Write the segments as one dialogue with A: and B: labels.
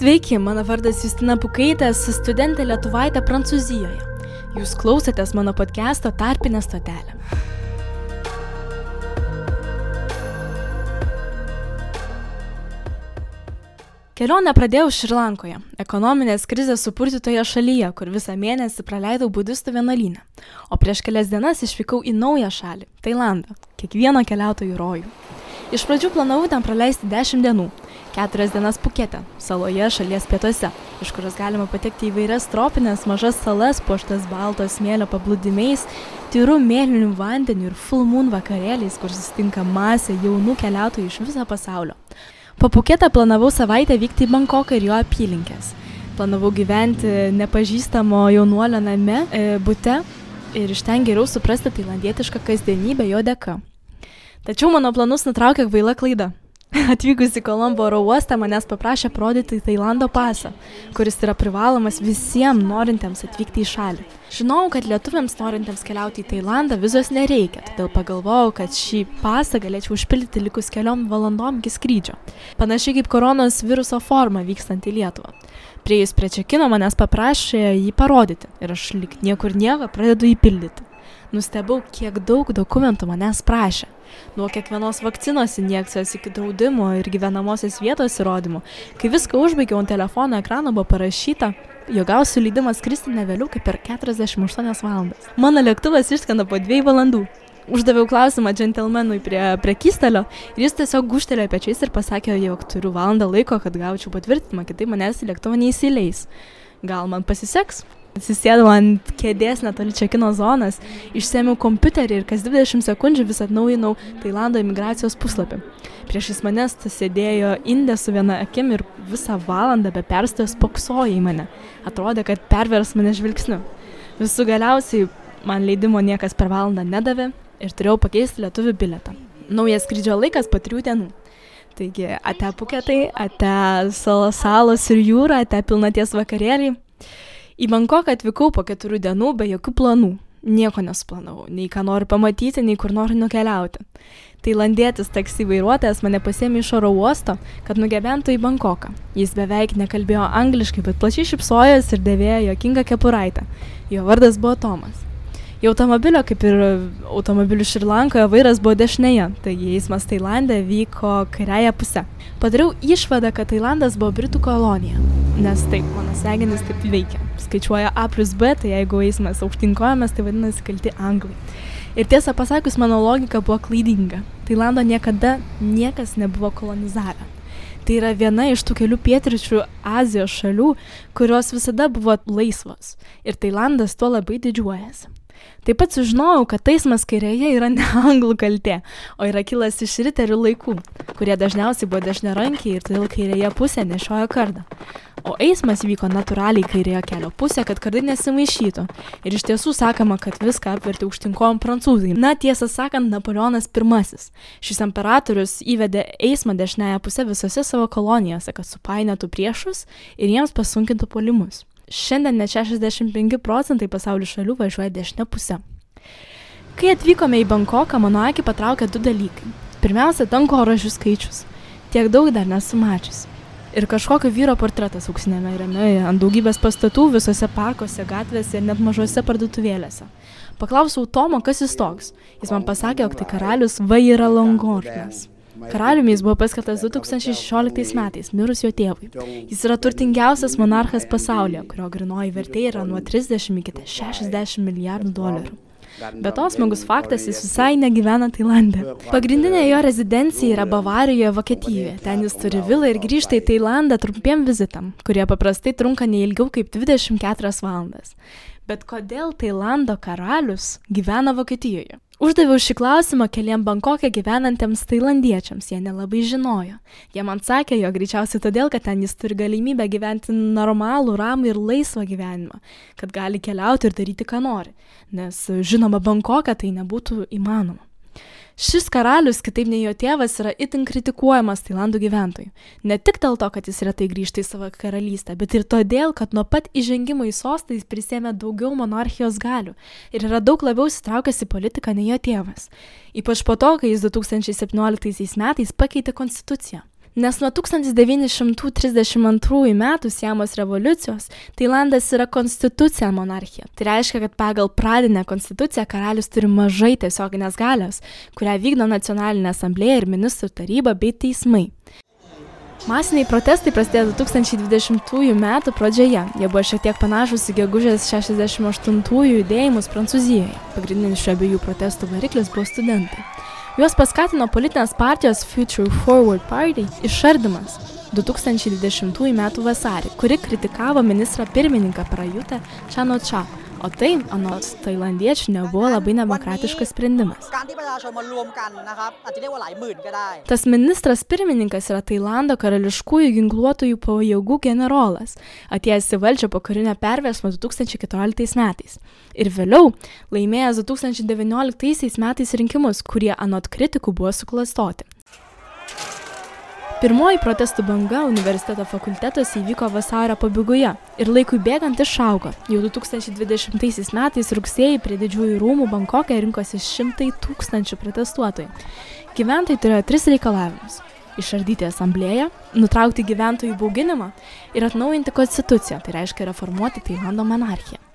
A: Sveiki, mano vardas Justina Pukaitė, esu studentė Lietuvaitė Prancūzijoje. Jūs klausotės mano podcast'o Tarpinė stotelė. Kelionę pradėjau Šrilankoje, ekonominės krizės supurtytoje šalyje, kur visą mėnesį praleidau budistų vienuolynę. O prieš kelias dienas išvykau į naują šalį - Tailandą, kiekvieno keliautojų rojų. Iš pradžių planavau ten praleisti 10 dienų, 4 dienas Pukete, saloje šalies pietuose, iš kurios galima patekti į vairias tropinės mažas salas puoštas balto smėlio paplūdimiais, tyru mėlyniu vandeniu ir full moon vakarėliais, kur susitinka masė jaunų keliautojų iš viso pasaulio. Po Puketą planavau savaitę vykti į Bankoką ir jo apylinkės. Planavau gyventi nepažįstamo jaunuolio name, e, bute ir iš ten geriau suprasti tailandietišką kasdienybę jo dėka. Tačiau mano planus nutraukė kvaila klaida. Atvykus į Kolombo oro uostą manęs paprašė parodyti Tailando pasą, kuris yra privalomas visiems norintiems atvykti į šalį. Žinau, kad lietuviams norintiems keliauti į Tailandą vizos nereikia, todėl pagalvojau, kad šį pasą galėčiau užpildyti likus keliom valandom iki skrydžio. Panašiai kaip koronos viruso forma vykstant į Lietuvą. Prieėjus prie čekino manęs paprašė jį parodyti ir aš lik niekur nieko pradedu įpildyti. Nustebau, kiek daug dokumentų manęs prašė. Nuo kiekvienos vakcinos injekcijos iki draudimo ir gyvenamosios vietos įrodymų. Kai viską užbaigiau ant telefono ekrano buvo parašyta, jog gausiu leidimą skristi ne vėliau kaip per 48 valandas. Mano lėktuvas išskrenda po 2 valandų. Uždaviau klausimą džentelmenui prie prekystalio ir jis tiesiog guštelėjo pečiais ir pasakė, jog turiu valandą laiko, kad gaučiau patvirtinimą, kitaip manęs į lėktuvą neįsileis. Gal man pasiseks? Atsisėdau ant kėdės netoli čekino zonas, išsėmiau kompiuterį ir kas 20 sekundžių vis atnaujinau Tailando imigracijos puslapį. Priešais manęs sėdėjo Indė su viena akim ir visą valandą be perstojo spoksojo į mane. Atrodė, kad pervers mane žvilgsniu. Visų galiausiai man leidimo niekas per valandą nedavė ir turėjau pakeisti lietuvių biletą. Naujas skrydžio laikas po trijų dienų. Taigi, ate puketai, ate salos ir jūra, ate pilnaties vakarėliai. Į Bankoką atvykau po keturių dienų be jokių planų. Nieko nesuplanavau, nei ką noriu pamatyti, nei kur noriu nukeliauti. Tailandietis taksi vairuotojas mane pasėmė iš oro uosto, kad nugebentų į Bankoką. Jis beveik nekalbėjo angliškai, bet plačiai šipsojęs ir dėvėjo jokingą kepuraitę. Jo vardas buvo Tomas. Į automobilio, kaip ir automobilių Šrilankoje, vairas buvo dešinėje, taigi eismas Tailandė vyko kairiaje pusė. Padariau išvadą, kad Tailandas buvo Britų kolonija, nes taip, mano smegenys taip veikia. Skaičiuoja A plus B, tai jeigu eismas aukštinkojamas, tai vadinasi kalti anglai. Ir tiesą pasakius, mano logika buvo klaidinga. Tailando niekada niekas nebuvo kolonizavę. Tai yra viena iš tų kelių pietričių Azijos šalių, kurios visada buvo laisvos. Ir Tailandas tuo labai didžiuojasi. Taip pat sužinojau, kad teismas kairėje yra ne anglų kaltė, o yra kilęs iš riterių laikų, kurie dažniausiai buvo dešiniarankiai ir todėl kairėje pusė nešiojo kardą. O eismas vyko natūraliai kairėje kelio pusė, kad kardai nesimaišytų. Ir iš tiesų sakoma, kad viską apvertė užtinkom prancūzai. Na, tiesą sakant, Napoleonas I. Šis imperatorius įvedė eismą dešinėje pusė visose savo kolonijose, kad supainėtų priešus ir jiems pasunkintų polimus šiandien net 65 procentai pasaulio šalių važiuoja dešinę pusę. Kai atvykome į Bankoką, mano akį patraukė du dalykai. Pirmiausia, dangoraižių skaičius. Tiek daug dar nesu mačius. Ir kažkokio vyro portretas auksinėme rame ant daugybės pastatų visose parkuose, gatvėse ir net mažose parduotuvėlėse. Paklausiau Tomo, kas jis toks. Jis man pasakė, jog tai karalius Vaira Longornas. Karaliumi jis buvo paskirtas 2016 metais, mirus jo tėvui. Jis yra turtingiausias monarchas pasaulyje, kurio grinoji vertė yra nuo 30 iki 60 milijardų dolerių. Be to, smagus faktas, jis visai negyvena Tailandė. Pagrindinė jo rezidencija yra Bavarijoje, Vokietijoje. Ten jis turi vilą ir grįžta į Tailandą trumpiem vizitam, kurie paprastai trunka neilgiau kaip 24 valandas. Bet kodėl Tailando karalius gyvena Vokietijoje? Uždaviau šį klausimą keliem Bankokė gyvenantiems tailandiečiams, jie nelabai žinojo. Jie man sakė, jo greičiausiai todėl, kad ten jis turi galimybę gyventi normalų, ramų ir laisvą gyvenimą, kad gali keliauti ir daryti, ką nori, nes žinoma, Bankoką tai nebūtų įmanoma. Šis karalius, kitaip nei jo tėvas, yra itin kritikuojamas Tailandų gyventojų. Ne tik dėl to, kad jis retai grįžta į savo karalystę, bet ir todėl, kad nuo pat įžengimo į sostą jis prisėmė daugiau monarchijos galių ir yra daug labiau įsitraukęs į politiką nei jo tėvas. Ypač po to, kai jis 2017 metais pakeitė konstituciją. Nes nuo 1932 metų Siamos revoliucijos Tailandas yra konstitucija monarchija. Tai reiškia, kad pagal pradinę konstituciją karalius turi mažai tiesioginės galios, kurią vykdo nacionalinė asamblėja ir ministrų taryba bei teismai. Masiniai protestai prasidėjo 2020 m. pradžioje. Jie buvo šiek tiek panašus į gegužės 68-ųjų judėjimus Prancūzijoje. Pagrindinis šių abiejų protestų variklis buvo studentai. Juos paskatino politinės partijos Future Forward Party išardimas 2020 m. vasarį, kuri kritikavo ministrą pirmininką Prajutę Čanočą O tai, anot tailandiečių, nebuvo labai demokratiškas sprendimas. Tas ministras pirmininkas yra Tailando karališkųjų ginkluotojų pajėgų generolas, atėjęs į valdžią po karinio perversmo 2014 metais. Ir vėliau laimėjęs 2019 metais rinkimus, kurie anot kritikų buvo suklastoti. Pirmoji protestų banga universiteto fakultetuose įvyko vasario pabaigoje ir laikui bėgant išaugo. Jau 2020 metais rugsėjai prie didžiųjų rūmų Bankokė rinkosi šimtai tūkstančių protestuotojų. Gyventojai turėjo tris reikalavimus - išardyti asamblėją, nutraukti gyventojų bauginimą ir atnaujinti konstituciją, tai reiškia reformuoti Tailando monarchiją.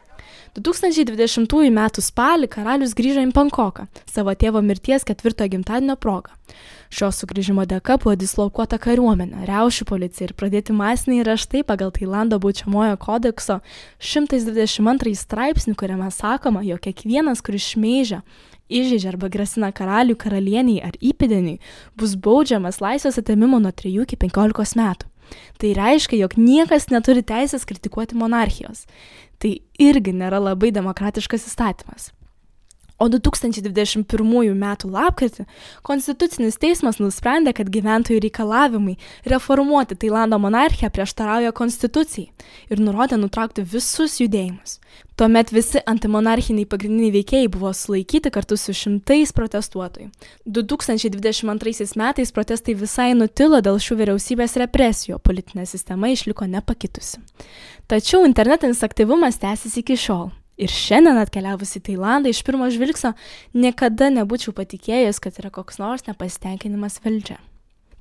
A: 2020 m. spalį karalius grįžo į Bankoką savo tėvo mirties ketvirtojo gimtadienio proga. Šio sugrįžimo dėka buvo dislokuota kariuomenė, riaušių policija ir pradėti masiniai raštai pagal Tailando būčiamojo kodekso 122 straipsnį, kuriame sakoma, jog kiekvienas, kuris šmeižia, įžeidžia arba grasina karaliui, karalieniai ar įpėdiniui, bus baudžiamas laisvės atėmimo nuo 3 iki 15 metų. Tai reiškia, jog niekas neturi teisės kritikuoti monarchijos. Tai irgi nėra labai demokratiškas įstatymas. O 2021 m. lapkritį Konstitucinis teismas nusprendė, kad gyventojų reikalavimai reformuoti Tailando monarchiją prieštarauja konstitucijai ir nurodė nutraukti visus judėjimus. Tuomet visi antimonarchiniai pagrindiniai veikėjai buvo sulaikyti kartu su šimtais protestuotojų. 2022 metais protestai visai nutilo dėl šių vyriausybės represijų, politinė sistema išliko nepakitusi. Tačiau internetinis aktyvumas tęsiasi iki šiol. Ir šiandien atkeliavus į Tailandą iš pirmo žvilgsnio niekada nebūčiau patikėjęs, kad yra koks nors nepasitenkinimas valdžia.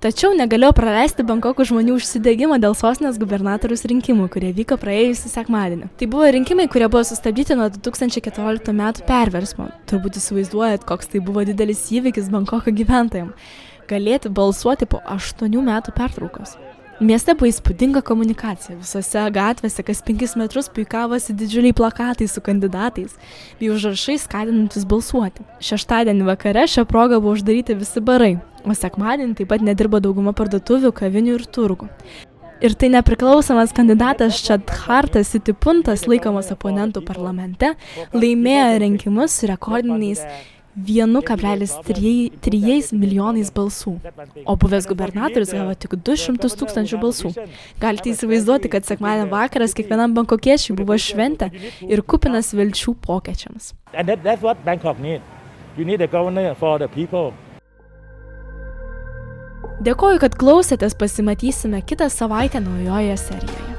A: Tačiau negalėjau praleisti Bankoko žmonių užsidėgymo dėl sostinės gubernatorius rinkimų, kurie vyko praėjusį sekmadienį. Tai buvo rinkimai, kurie buvo sustabdyti nuo 2014 metų perversmo. Turbūt įsivaizduojat, koks tai buvo didelis įvykis Bankoko gyventojams. Galėti balsuoti po 8 metų pertraukos. Mieste buvo įspūdinga komunikacija. Visose gatvėse kas penkis metrus puikavosi didžiuliai plakatai su kandidatais bei užrašai skatinantis balsuoti. Šeštadienį vakare šią progą buvo uždaryti visi barai, o sekmadienį taip pat nedirbo dauguma parduotuvių, kavinių ir turgų. Ir tai nepriklausomas kandidatas Čadhartas Sitipuntas, laikomas oponentų parlamente, laimėjo rinkimus rekordiniais 1,3 milijonais balsų, o buvęs gubernatorius gavo tik 200 tūkstančių balsų. Galite įsivaizduoti, kad sekmadienio vakaras kiekvienam bankokiečiui buvo šventė ir kupinas vilčių pokyčiams. Dėkoju, kad klausėtės, pasimatysime kitą savaitę naujoje serijoje.